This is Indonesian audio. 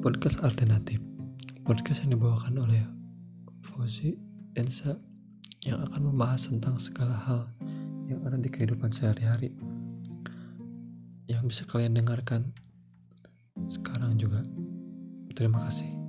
podcast alternatif. Podcast yang dibawakan oleh Fosi Ensa yang akan membahas tentang segala hal yang ada di kehidupan sehari-hari. Yang bisa kalian dengarkan sekarang juga. Terima kasih.